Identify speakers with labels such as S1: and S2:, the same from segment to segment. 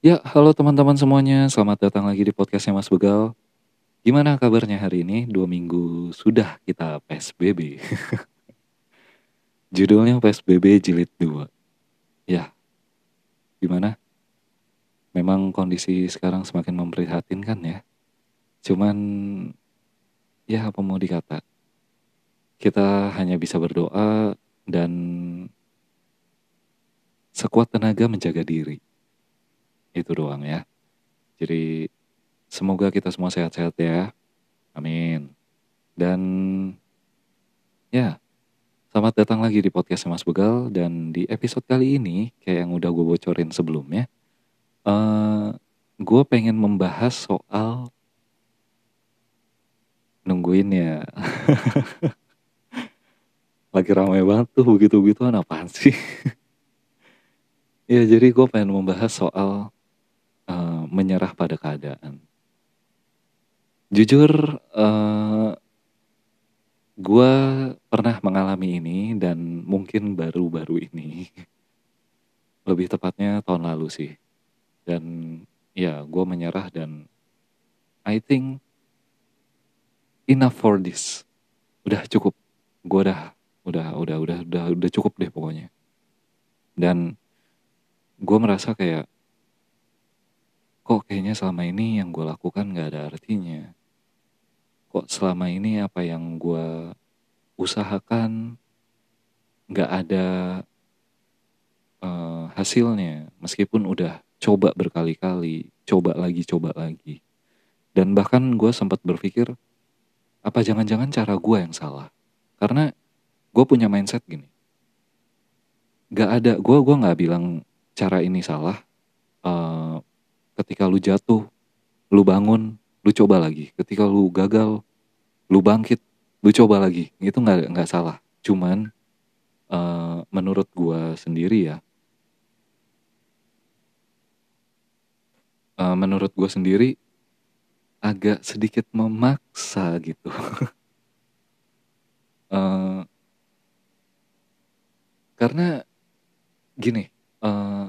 S1: Ya, halo teman-teman semuanya. Selamat datang lagi di podcastnya Mas Begal. Gimana kabarnya hari ini? Dua minggu sudah kita PSBB. Judulnya PSBB Jilid 2. Ya, gimana? Memang kondisi sekarang semakin memprihatinkan ya. Cuman, ya apa mau dikata. Kita hanya bisa berdoa dan sekuat tenaga menjaga diri itu doang ya. Jadi semoga kita semua sehat-sehat ya. Amin. Dan ya, selamat datang lagi di podcast Mas Begal dan di episode kali ini kayak yang udah gue bocorin sebelumnya, uh, gue pengen membahas soal nungguin ya. Lagi ramai banget tuh begitu-begituan apaan sih? ya jadi gue pengen membahas soal menyerah pada keadaan. Jujur, uh, gue pernah mengalami ini dan mungkin baru-baru ini. Lebih tepatnya tahun lalu sih. Dan ya gue menyerah dan I think enough for this. Udah cukup. Gue udah udah udah udah udah udah cukup deh pokoknya. Dan gue merasa kayak kok kayaknya selama ini yang gue lakukan gak ada artinya. Kok selama ini apa yang gue usahakan gak ada uh, hasilnya. Meskipun udah coba berkali-kali, coba lagi, coba lagi. Dan bahkan gue sempat berpikir, apa jangan-jangan cara gue yang salah? Karena gue punya mindset gini. Gak ada, gue gua nggak bilang cara ini salah. Uh, ketika lu jatuh, lu bangun, lu coba lagi. Ketika lu gagal, lu bangkit, lu coba lagi. Itu nggak nggak salah. Cuman uh, menurut gua sendiri ya, uh, menurut gua sendiri agak sedikit memaksa gitu. uh, karena gini, uh,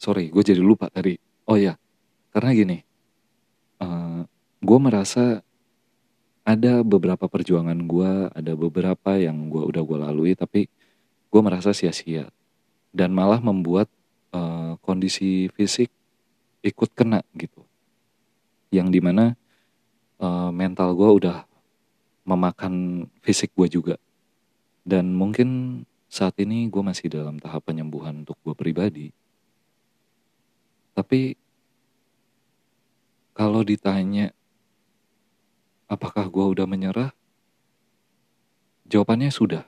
S1: sorry gue jadi lupa tadi. Oh ya karena gini uh, eh, gue merasa ada beberapa perjuangan gue ada beberapa yang gue udah gue lalui tapi gue merasa sia-sia. Dan malah membuat uh, kondisi fisik ikut kena gitu. Yang di mana uh, mental gue udah memakan fisik gue juga. Dan mungkin saat ini gue masih dalam tahap penyembuhan untuk gue pribadi tapi kalau ditanya apakah gue udah menyerah? Jawabannya sudah.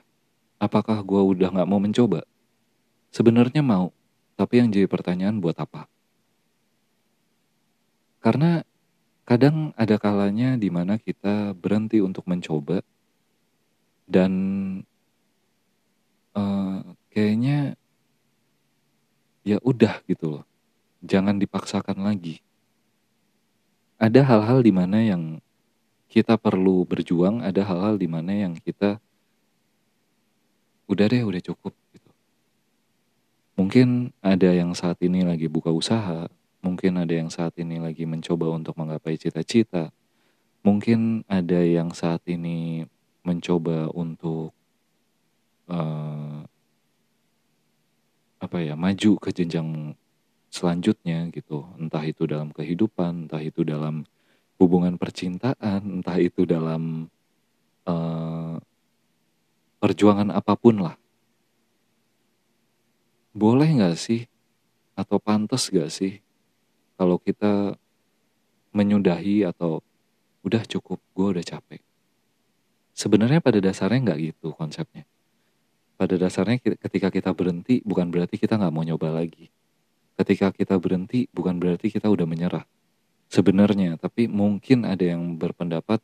S1: Apakah gue udah gak mau mencoba? Sebenarnya mau, tapi yang jadi pertanyaan buat apa? Karena kadang ada kalanya di mana kita berhenti untuk mencoba dan uh, kayaknya ya udah gitu loh jangan dipaksakan lagi. Ada hal-hal di mana yang kita perlu berjuang, ada hal-hal di mana yang kita udah deh, udah cukup gitu. Mungkin ada yang saat ini lagi buka usaha, mungkin ada yang saat ini lagi mencoba untuk menggapai cita-cita, mungkin ada yang saat ini mencoba untuk uh, apa ya maju ke jenjang selanjutnya gitu. Entah itu dalam kehidupan entah itu dalam hubungan percintaan entah itu dalam uh, perjuangan apa pun lah. Boleh nggak sih? Atau pantas gak sih? Kalau kita menyudahi atau udah cukup gue udah capek. Sebenarnya pada dasarnya nggak gitu konsepnya. Pada dasarnya ketika kita berhenti bukan berarti kita nggak mau nyoba lagi ketika kita berhenti bukan berarti kita udah menyerah. Sebenarnya tapi mungkin ada yang berpendapat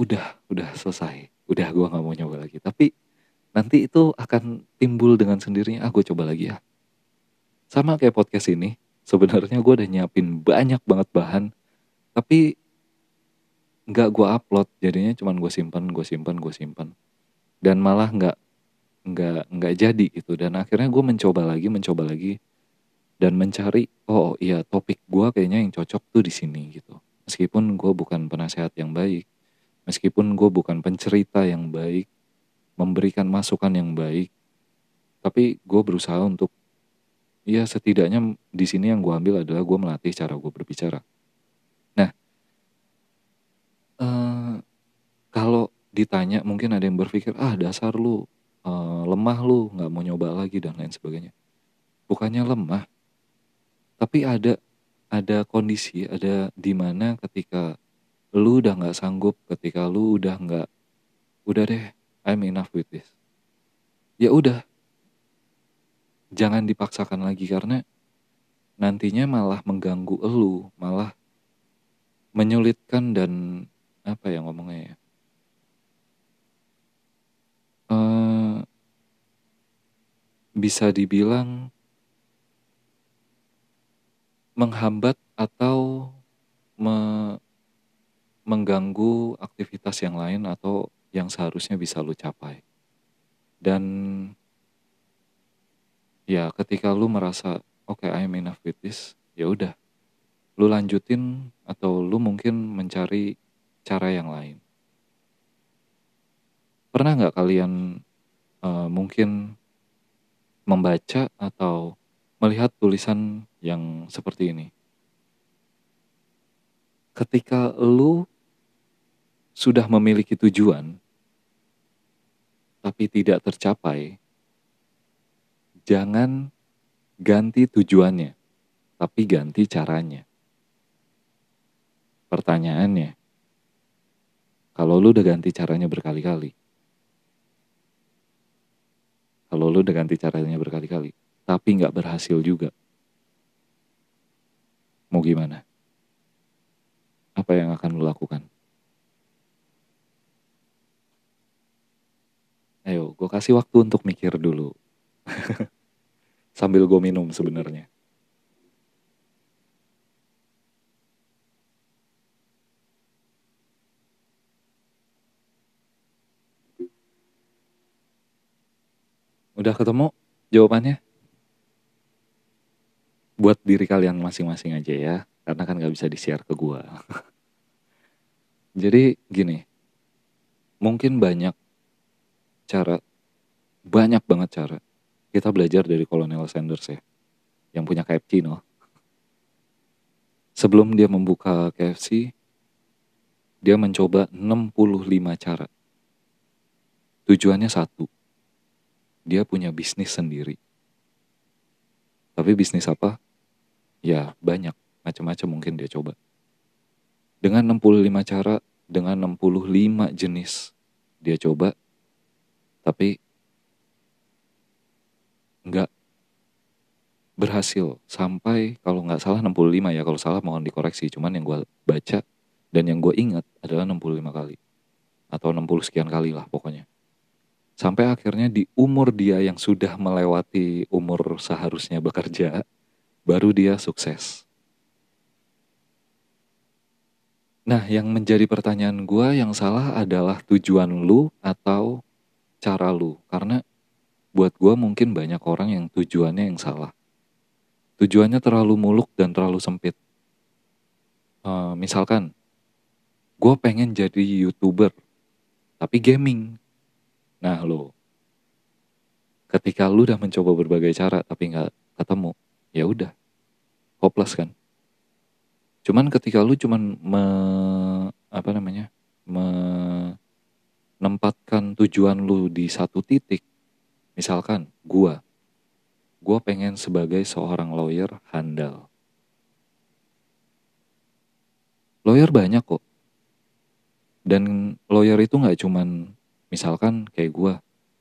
S1: udah udah selesai. Udah gue nggak mau nyoba lagi. Tapi nanti itu akan timbul dengan sendirinya ah gue coba lagi ya. Sama kayak podcast ini sebenarnya gue udah nyiapin banyak banget bahan tapi nggak gue upload. Jadinya cuman gue simpan gue simpan gue simpan dan malah nggak nggak nggak jadi gitu. Dan akhirnya gue mencoba lagi mencoba lagi. Dan mencari oh iya topik gue kayaknya yang cocok tuh di sini gitu. Meskipun gue bukan penasehat yang baik meskipun gue bukan pencerita yang baik memberikan masukan yang baik tapi gue berusaha untuk ya setidaknya di sini yang gue ambil adalah gue melatih cara gue berbicara. Nah uh, kalau ditanya mungkin ada yang berpikir ah dasar lu uh, lemah lu nggak mau nyoba lagi dan lain sebagainya. Bukannya lemah tapi ada ada kondisi ada di mana ketika lu udah nggak sanggup ketika lu udah nggak udah deh I'm enough with this. Ya udah. Jangan dipaksakan lagi karena nantinya malah mengganggu elu, malah menyulitkan dan apa ya ngomongnya ya. Uh, bisa dibilang menghambat atau me mengganggu aktivitas yang lain atau yang seharusnya bisa lu capai. Dan ya ketika lu merasa oke okay, I'm enough with this ya udah lu lanjutin atau lu mungkin mencari cara yang lain pernah nggak kalian uh, mungkin membaca atau melihat tulisan yang seperti ini ketika lu sudah memiliki tujuan tapi tidak tercapai jangan ganti tujuannya, tapi ganti caranya. Pertanyaannya, kalau lu udah ganti caranya berkali-kali, kalau lu udah ganti caranya berkali-kali, tapi nggak berhasil juga, mau gimana? Apa yang akan lu lakukan? Ayo, gue kasih waktu untuk mikir dulu. sambil gue minum sebenarnya. Udah ketemu jawabannya? Buat diri kalian masing-masing aja ya, karena kan gak bisa di-share ke gue. Jadi gini, mungkin banyak cara, banyak banget cara kita belajar dari Kolonel Sanders ya, yang punya KFC no. Sebelum dia membuka KFC, dia mencoba 65 cara. Tujuannya satu, dia punya bisnis sendiri. Tapi bisnis apa? Ya banyak, macam-macam mungkin dia coba. Dengan 65 cara, dengan 65 jenis dia coba, tapi nggak berhasil sampai kalau nggak salah 65 ya kalau salah mohon dikoreksi cuman yang gue baca dan yang gue ingat adalah 65 kali atau 60 sekian kali lah pokoknya sampai akhirnya di umur dia yang sudah melewati umur seharusnya bekerja baru dia sukses nah yang menjadi pertanyaan gue yang salah adalah tujuan lu atau cara lu karena buat gue mungkin banyak orang yang tujuannya yang salah. Tujuannya terlalu muluk dan terlalu sempit. Uh, misalkan, gue pengen jadi youtuber, tapi gaming. Nah lo, ketika lu udah mencoba berbagai cara tapi nggak ketemu, ya udah, hopeless kan. Cuman ketika lu cuman me, apa namanya, menempatkan tujuan lu di satu titik, Misalkan gua, gua pengen sebagai seorang lawyer handal. Lawyer banyak kok. Dan lawyer itu nggak cuman misalkan kayak gua.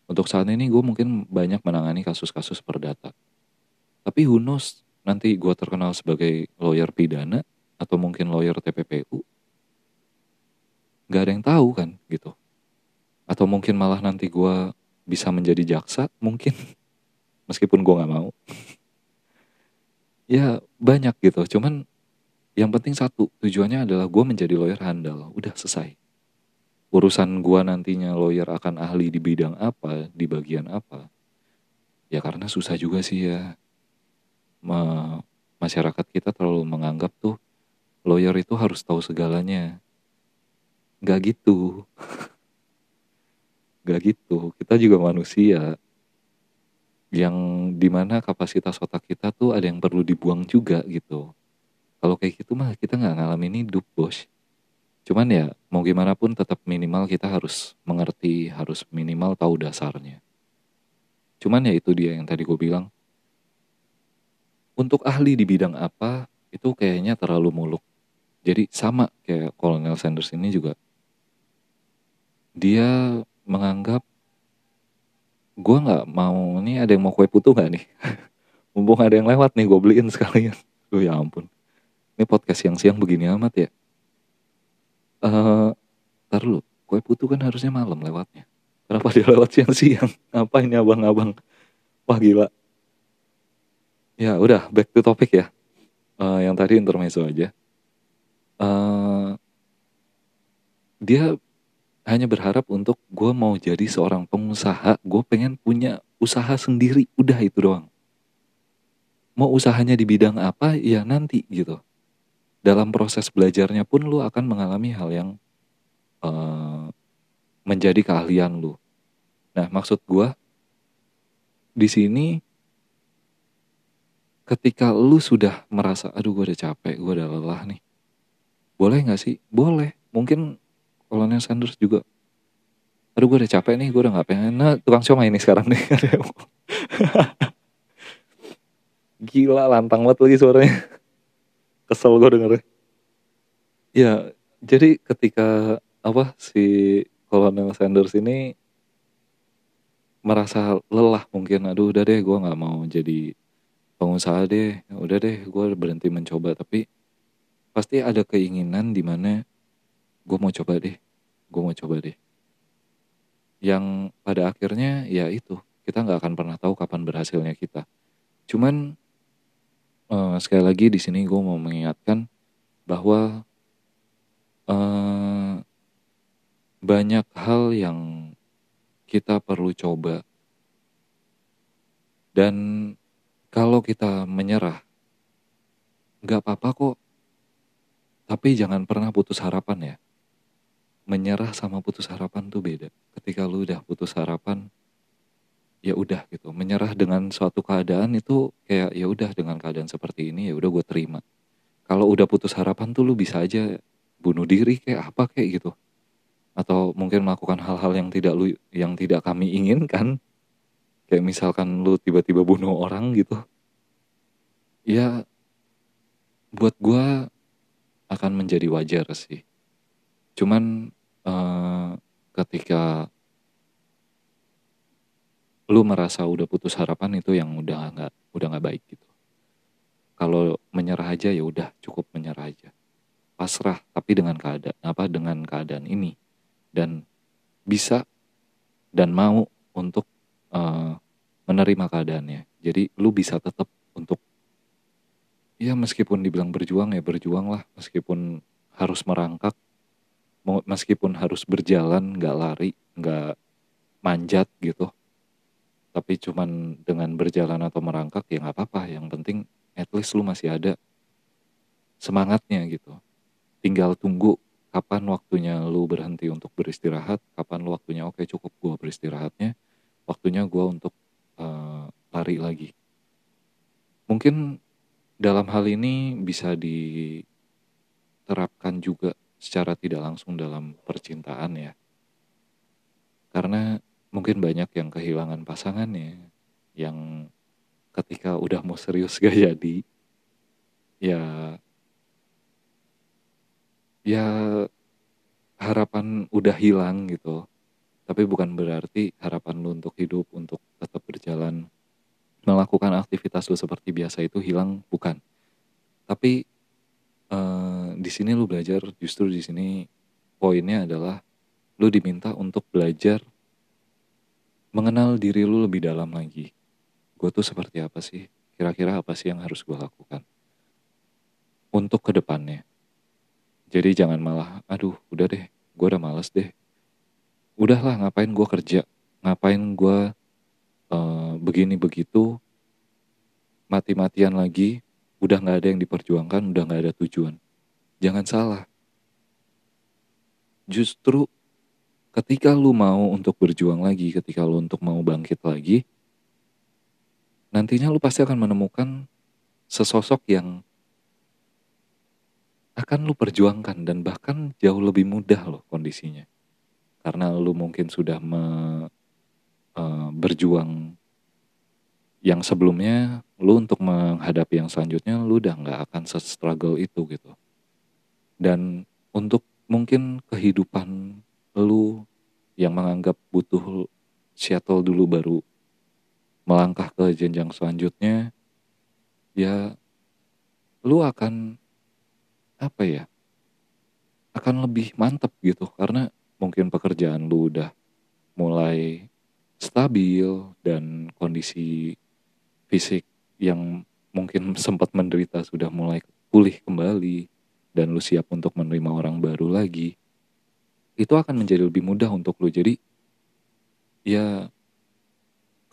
S1: Untuk saat ini gue mungkin banyak menangani kasus-kasus perdata. Tapi who knows, nanti gue terkenal sebagai lawyer pidana atau mungkin lawyer TPPU. Gak ada yang tahu kan gitu. Atau mungkin malah nanti gue bisa menjadi jaksa mungkin meskipun gue nggak mau ya banyak gitu cuman yang penting satu tujuannya adalah gue menjadi lawyer handal udah selesai urusan gue nantinya lawyer akan ahli di bidang apa di bagian apa ya karena susah juga sih ya masyarakat kita terlalu menganggap tuh lawyer itu harus tahu segalanya. Gak gitu. Gak gitu. Kita juga manusia. Yang di mana kapasitas otak kita tuh ada yang perlu dibuang juga gitu. Kalau kayak gitu mah kita nggak ngalamin hidup bos. Cuman ya mau gimana pun tetap minimal kita harus mengerti, harus minimal tahu dasarnya. Cuman ya itu dia yang tadi gue bilang, untuk ahli di bidang apa itu kayaknya terlalu muluk. Jadi sama kayak Colonel Sanders ini juga. Dia menganggap gue nggak mau nih ada yang mau kue putu nggak nih? Mumpung ada yang lewat nih gue beliin sekalian. Duh ya ampun. Ini podcast siang-siang begini amat ya. Uh, tar lu, kue putu kan harusnya malam lewatnya. Kenapa dia lewat siang-siang? Apa ini abang-abang? Wah gila. Ya udah back to topic ya. Uh, yang tadi intermezzo aja. Uh, dia hanya berharap untuk gue mau jadi seorang pengusaha, gue pengen punya usaha sendiri, udah itu doang. Mau usahanya di bidang apa, ya nanti gitu. Dalam proses belajarnya pun lu akan mengalami hal yang uh, menjadi keahlian lu. Nah maksud gue di sini ketika lu sudah merasa aduh gue udah capek gue udah lelah nih. Boleh nggak sih? Boleh. Mungkin kolonel Sanders juga aduh gue udah capek nih gue udah nggak pengen. Nah tukang siomay ini sekarang nih. Gila lantang banget lagi suaranya kesel gue dengernya. Ya jadi ketika apa si kolonel Sanders ini merasa lelah mungkin aduh udah deh gue nggak mau jadi pengusaha deh udah deh gue berhenti mencoba. Tapi pasti ada keinginan di mana gue mau coba deh gue mau coba deh. Yang pada akhirnya ya itu kita nggak akan pernah tahu kapan berhasilnya kita. Cuman uh, sekali lagi di sini gue mau mengingatkan bahwa uh, banyak hal yang kita perlu coba dan kalau kita menyerah, nggak apa-apa kok. Tapi jangan pernah putus harapan ya. Menyerah sama putus harapan tuh beda. Ketika lu udah putus harapan, ya udah gitu. Menyerah dengan suatu keadaan itu kayak ya udah dengan keadaan seperti ini ya udah gue terima. Kalau udah putus harapan tuh lu bisa aja bunuh diri kayak apa kayak gitu. Atau mungkin melakukan hal-hal yang tidak lu yang tidak kami inginkan kayak misalkan lu tiba-tiba bunuh orang gitu ya buat gue akan menjadi wajar sih cuman uh, ketika lu merasa udah putus harapan itu yang udah nggak udah nggak baik gitu. Kalau menyerah aja ya udah cukup menyerah aja. Pasrah tapi dengan keadaan apa dengan keadaan ini. Dan bisa dan mau untuk uh, menerima keadaannya. Jadi lu bisa tetap untuk ya meskipun dibilang berjuang ya berjuang lah. Meskipun harus merangkak meskipun harus berjalan nggak lari nggak manjat gitu tapi cuman dengan berjalan atau merangkak ya nggak apa-apa yang penting at least lu masih ada semangatnya gitu tinggal tunggu kapan waktunya lu berhenti untuk beristirahat kapan lu waktunya oke cukup gua beristirahatnya waktunya gua untuk uh, lari lagi. Mungkin dalam hal ini bisa diterapkan juga secara tidak langsung dalam percintaan ya. Karena mungkin banyak yang kehilangan pasangannya, yang ketika udah mau serius gak jadi, ya ya harapan udah hilang gitu tapi bukan berarti harapan lu untuk hidup, untuk tetap berjalan, melakukan aktivitas lu seperti biasa itu hilang, bukan. Tapi uh, di sini lu belajar, justru di sini poinnya adalah lu diminta untuk belajar mengenal diri lu lebih dalam lagi. Gue tuh seperti apa sih? Kira-kira apa sih yang harus gue lakukan? Untuk ke depannya. Jadi jangan malah, aduh udah deh, gue udah males deh udahlah ngapain gue kerja ngapain gue uh, begini begitu mati-matian lagi, udah nggak ada yang diperjuangkan, udah nggak ada tujuan. Jangan salah. Justru ketika lu mau untuk berjuang lagi, ketika lu untuk mau bangkit lagi, nantinya lu pasti akan menemukan sesosok yang akan lu perjuangkan dan bahkan jauh lebih mudah loh kondisinya. Karena lu mungkin sudah me, uh, berjuang yang sebelumnya lu untuk menghadapi yang selanjutnya lu udah nggak akan se-struggle itu gitu. Dan untuk mungkin kehidupan lu yang menganggap butuh shuttle dulu baru melangkah ke jenjang selanjutnya ya lu akan apa ya akan lebih mantep gitu. Karena mungkin pekerjaan lu udah mulai stabil dan kondisi fisik yang mungkin sempat menderita sudah mulai pulih kembali dan lu siap untuk menerima orang baru lagi itu akan menjadi lebih mudah untuk lu. Jadi ya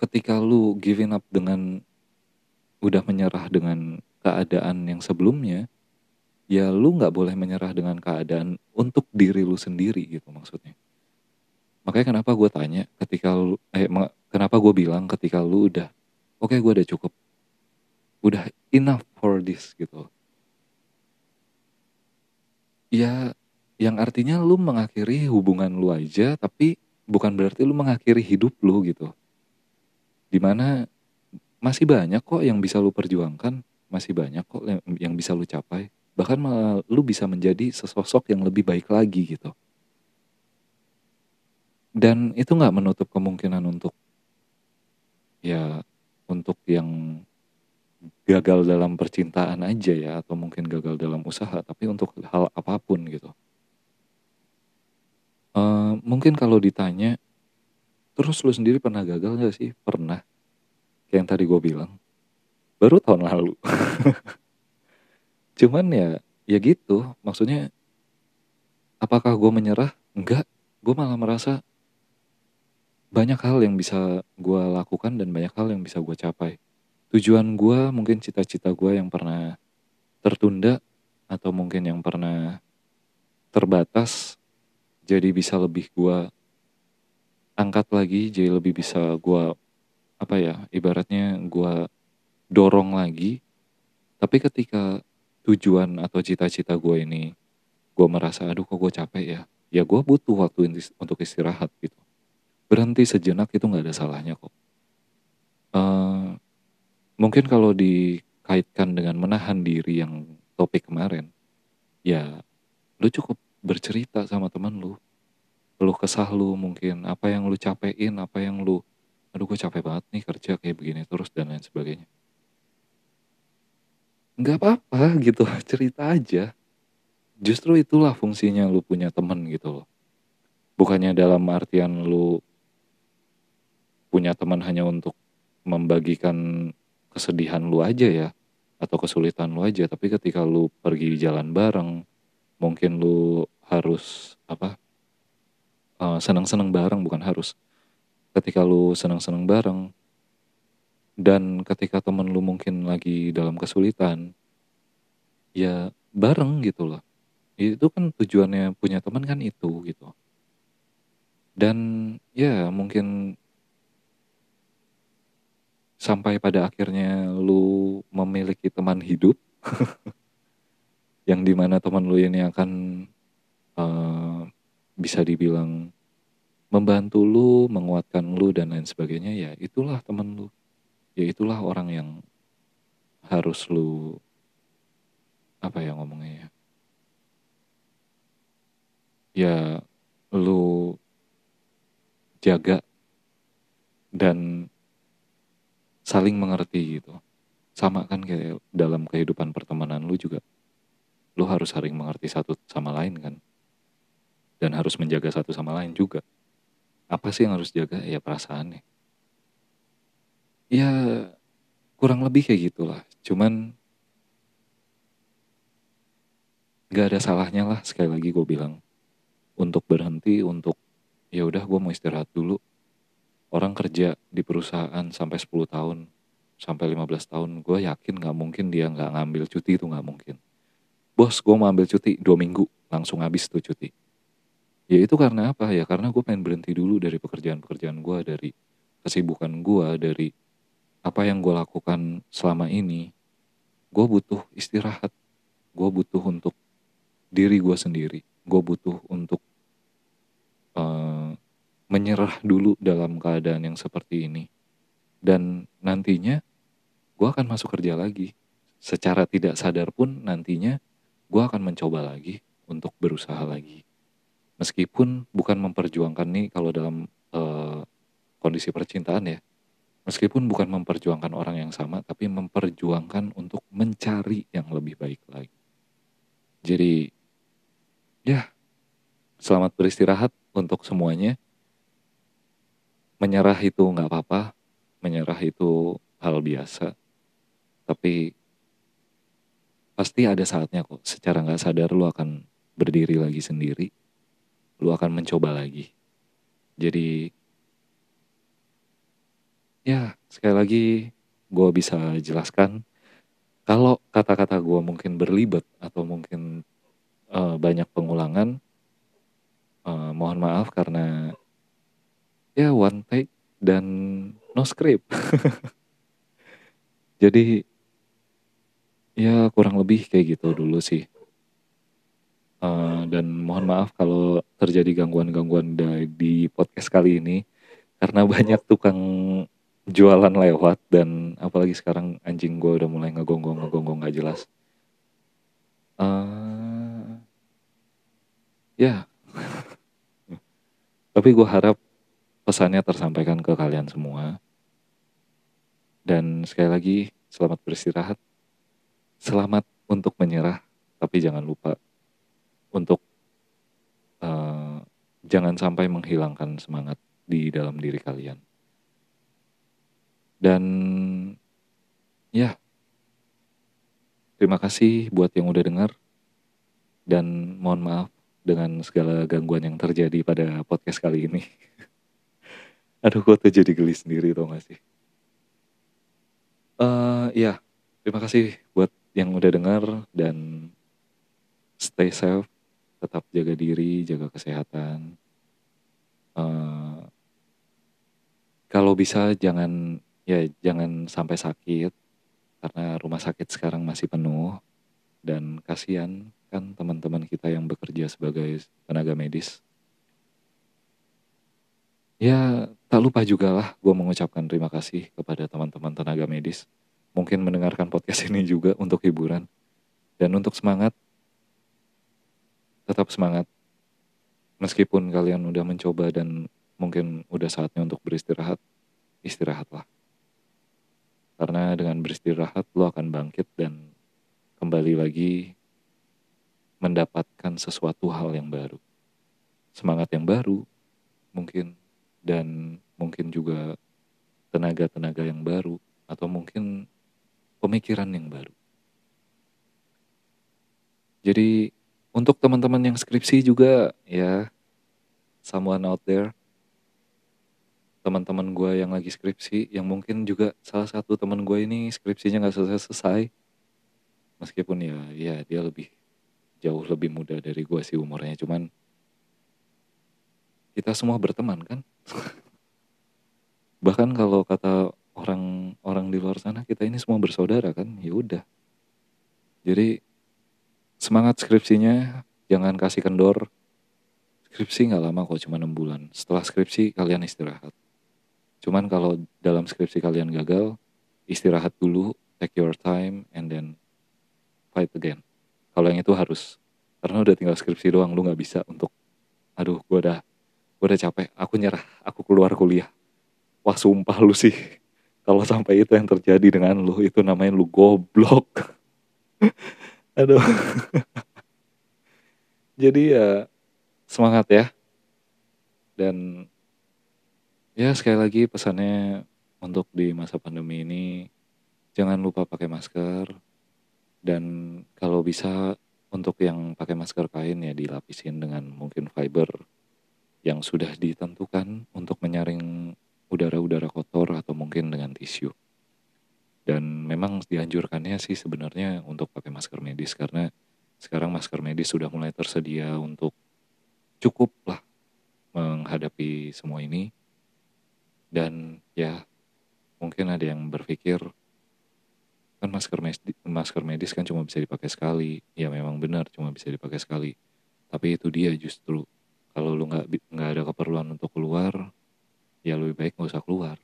S1: ketika lu giving up dengan udah menyerah dengan keadaan yang sebelumnya ya lu nggak boleh menyerah dengan keadaan untuk diri lu sendiri gitu maksudnya. Makanya kenapa gue tanya ketika lu eh kenapa gue bilang ketika lu udah oke okay, gue udah cukup. Udah enough for this gitu. Ya yang artinya lu mengakhiri hubungan lu aja tapi bukan berarti lu mengakhiri hidup lu gitu. Di mana masih banyak kok yang bisa lu perjuangkan masih banyak kok yang bisa lu capai. Bahkan malah lu bisa menjadi sesosok yang lebih baik lagi gitu. Dan itu nggak menutup kemungkinan untuk ya untuk yang gagal dalam percintaan aja ya atau mungkin gagal dalam usaha tapi untuk hal apa pun gitu uh, mungkin kalau ditanya terus lu sendiri pernah gagal gak sih? Pernah. Kayak yang tadi gue bilang. Baru tahun lalu. Cuman ya ya gitu. Maksudnya apakah gue menyerah? Enggak gue malah merasa banyak hal yang bisa gue lakukan dan banyak hal yang bisa gue capai. Tujuan gue mungkin cita-cita gue yang pernah tertunda atau mungkin yang pernah terbatas jadi bisa lebih gue angkat lagi jadi lebih bisa gue apa ya ibaratnya gue dorong lagi. Tapi ketika tujuan atau cita-cita gue ini gue merasa aduh kok gue capek ya? Ya gue butuh waktu untuk istirahat gitu. Berhenti sejenak itu nggak ada salahnya kok. Uh, mungkin kalau dikaitkan dengan menahan diri yang topik kemarin ya lu cukup bercerita sama teman lu lu kesah lu mungkin apa yang lu capein apa yang lu aduh gue capek banget nih kerja kayak begini terus dan lain sebagainya. Nggak apa-apa gitu cerita aja. Justru itulah fungsinya lu punya temen gitu loh. Bukannya dalam artian lu punya teman hanya untuk membagikan kesedihan lu aja ya atau kesulitan lu aja tapi ketika lu pergi jalan bareng mungkin lu harus apa uh, senang-senang bareng bukan harus. Ketika lu senang-senang bareng dan ketika temen lu mungkin lagi dalam kesulitan ya bareng gitu loh. Itu kan tujuannya punya teman kan itu gitu. Dan ya mungkin sampai pada akhirnya lu memiliki teman hidup yang di mana teman lu ini akan uh, bisa dibilang membantu lu, menguatkan lu dan lain sebagainya ya itulah temen lu. Ya itulah orang yang harus lu apa ya ngomongnya ya? Ya lu jaga dan saling mengerti gitu. Sama kan kayak dalam kehidupan pertemanan lu juga lu harus saling mengerti satu sama lain kan dan harus menjaga satu sama lain juga. Apa sih yang harus jaga? Ya perasaannya. Ya kurang lebih kayak gitulah. Cuman gak ada salahnya lah. Sekali lagi gue bilang untuk berhenti untuk ya udah gue mau istirahat dulu. Orang kerja di perusahaan sampai 10 tahun sampai 15 tahun gue yakin nggak mungkin dia nggak ngambil cuti itu nggak mungkin. Bos gue mau ambil cuti dua minggu langsung habis tuh cuti ya itu karena apa? Ya karena gue pengen berhenti dulu dari pekerjaan-pekerjaan gue dari kesibukan gue dari apa yang gue lakukan selama ini. Gue butuh istirahat. Gue butuh untuk diri gue sendiri. Gue butuh untuk uh, menyerah dulu dalam keadaan yang seperti ini. Dan nantinya gue akan masuk kerja lagi. Secara tidak sadar pun nantinya gue akan mencoba lagi untuk berusaha lagi meskipun bukan memperjuangkan nih kalau dalam uh, kondisi percintaan ya. Meskipun bukan memperjuangkan orang yang sama tapi memperjuangkan untuk mencari yang lebih baik lagi. Jadi ya selamat beristirahat untuk semuanya. Menyerah itu nggak apa-apa menyerah itu hal biasa. Tapi pasti ada saatnya kok secara nggak sadar lu akan berdiri lagi sendiri lu akan mencoba lagi jadi ya sekali lagi gue bisa jelaskan kalau kata-kata gue mungkin berlibat atau mungkin uh, banyak pengulangan, uh, mohon maaf karena ya one take dan no script. Jadi ya kurang lebih kayak gitu dulu sih. Uh, dan mohon maaf kalau terjadi gangguan-gangguan di podcast kali ini karena banyak tukang jualan lewat dan apalagi sekarang anjing gue udah mulai ngegonggong ngegonggong nggak jelas. Uh, ya. Tapi gue harap pesannya tersampaikan ke kalian semua. Dan sekali lagi selamat beristirahat. Selamat untuk menyerah tapi jangan lupa untuk uh, jangan sampai menghilangkan semangat di dalam diri kalian dan ya, terima kasih buat yang udah dengar. Dan mohon maaf dengan segala gangguan yang terjadi pada podcast kali ini. Aduh, kok tuh jadi geli sendiri tau gak sih? Uh, ya, terima kasih buat yang udah dengar dan stay safe, tetap jaga diri, jaga kesehatan. Uh, kalau bisa jangan ya jangan sampai sakit karena rumah sakit sekarang masih penuh dan kasihan kan teman-teman kita yang bekerja sebagai tenaga medis. Ya tak lupa juga lah gue mengucapkan terima kasih kepada teman-teman tenaga medis. Mungkin mendengarkan podcast ini juga untuk hiburan. Dan untuk semangat, tetap semangat. Meskipun kalian udah mencoba dan mungkin udah saatnya untuk beristirahat, istirahatlah. Karena dengan beristirahat lo akan bangkit dan kembali lagi mendapatkan sesuatu hal yang baru. Semangat yang baru mungkin dan mungkin juga tenaga-tenaga yang baru atau mungkin pemikiran yang baru. Jadi untuk teman-teman yang skripsi juga ya someone out there. Teman-teman gue yang lagi skripsi yang mungkin juga salah satu teman gue ini skripsinya nggak selesai selesai meskipun ya ya dia lebih jauh lebih muda dari gue sih umurnya cuman kita semua berteman kan? Bahkan kalau kata orang orang di luar sana kita ini semua bersaudara kan? Ya udah. Jadi semangat skripsinya jangan kasih kendor skripsi nggak lama kok cuma enam bulan setelah skripsi kalian istirahat Cuman kalau dalam skripsi kalian gagal, istirahat dulu, take your time, and then fight again. Kalau yang itu harus, karena udah tinggal skripsi doang, lu gak bisa untuk, aduh gue udah, gue udah capek, aku nyerah, aku keluar kuliah. Wah sumpah lu sih, kalau sampai itu yang terjadi dengan lu, itu namanya lu goblok. aduh. Jadi ya, semangat ya. Dan Ya sekali lagi pesannya untuk di masa pandemi ini jangan lupa pakai masker dan kalau bisa untuk yang pakai masker kain ya dilapisin dengan mungkin fiber yang sudah ditentukan untuk menyaring udara-udara kotor atau mungkin dengan tisu. Dan memang dianjurkannya sih sebenarnya untuk pakai masker medis karena sekarang masker medis sudah mulai tersedia untuk cukup lah menghadapi semua ini. Dan ya mungkin ada yang berpikir kan masker medis, masker medis kan cuma bisa dipakai sekali. Ya memang benar cuma bisa dipakai sekali. Tapi itu dia justru kalau lu nggak nggak ada keperluan untuk keluar, ya lebih baik nggak usah keluar.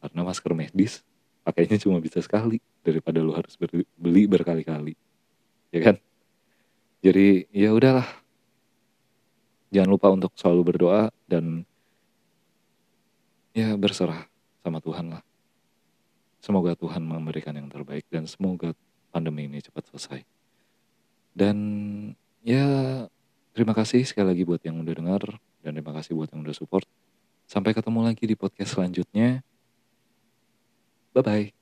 S1: Karena masker medis pakainya cuma bisa sekali daripada lu harus beli berkali-kali. Ya kan? Jadi ya udahlah. Jangan lupa untuk selalu berdoa dan ya berserah sama Tuhan lah. Semoga Tuhan memberikan yang terbaik dan semoga pandemi ini cepat selesai. Dan ya terima kasih sekali lagi buat yang udah dengar dan terima kasih buat yang udah support. Sampai ketemu lagi di podcast selanjutnya. Bye bye.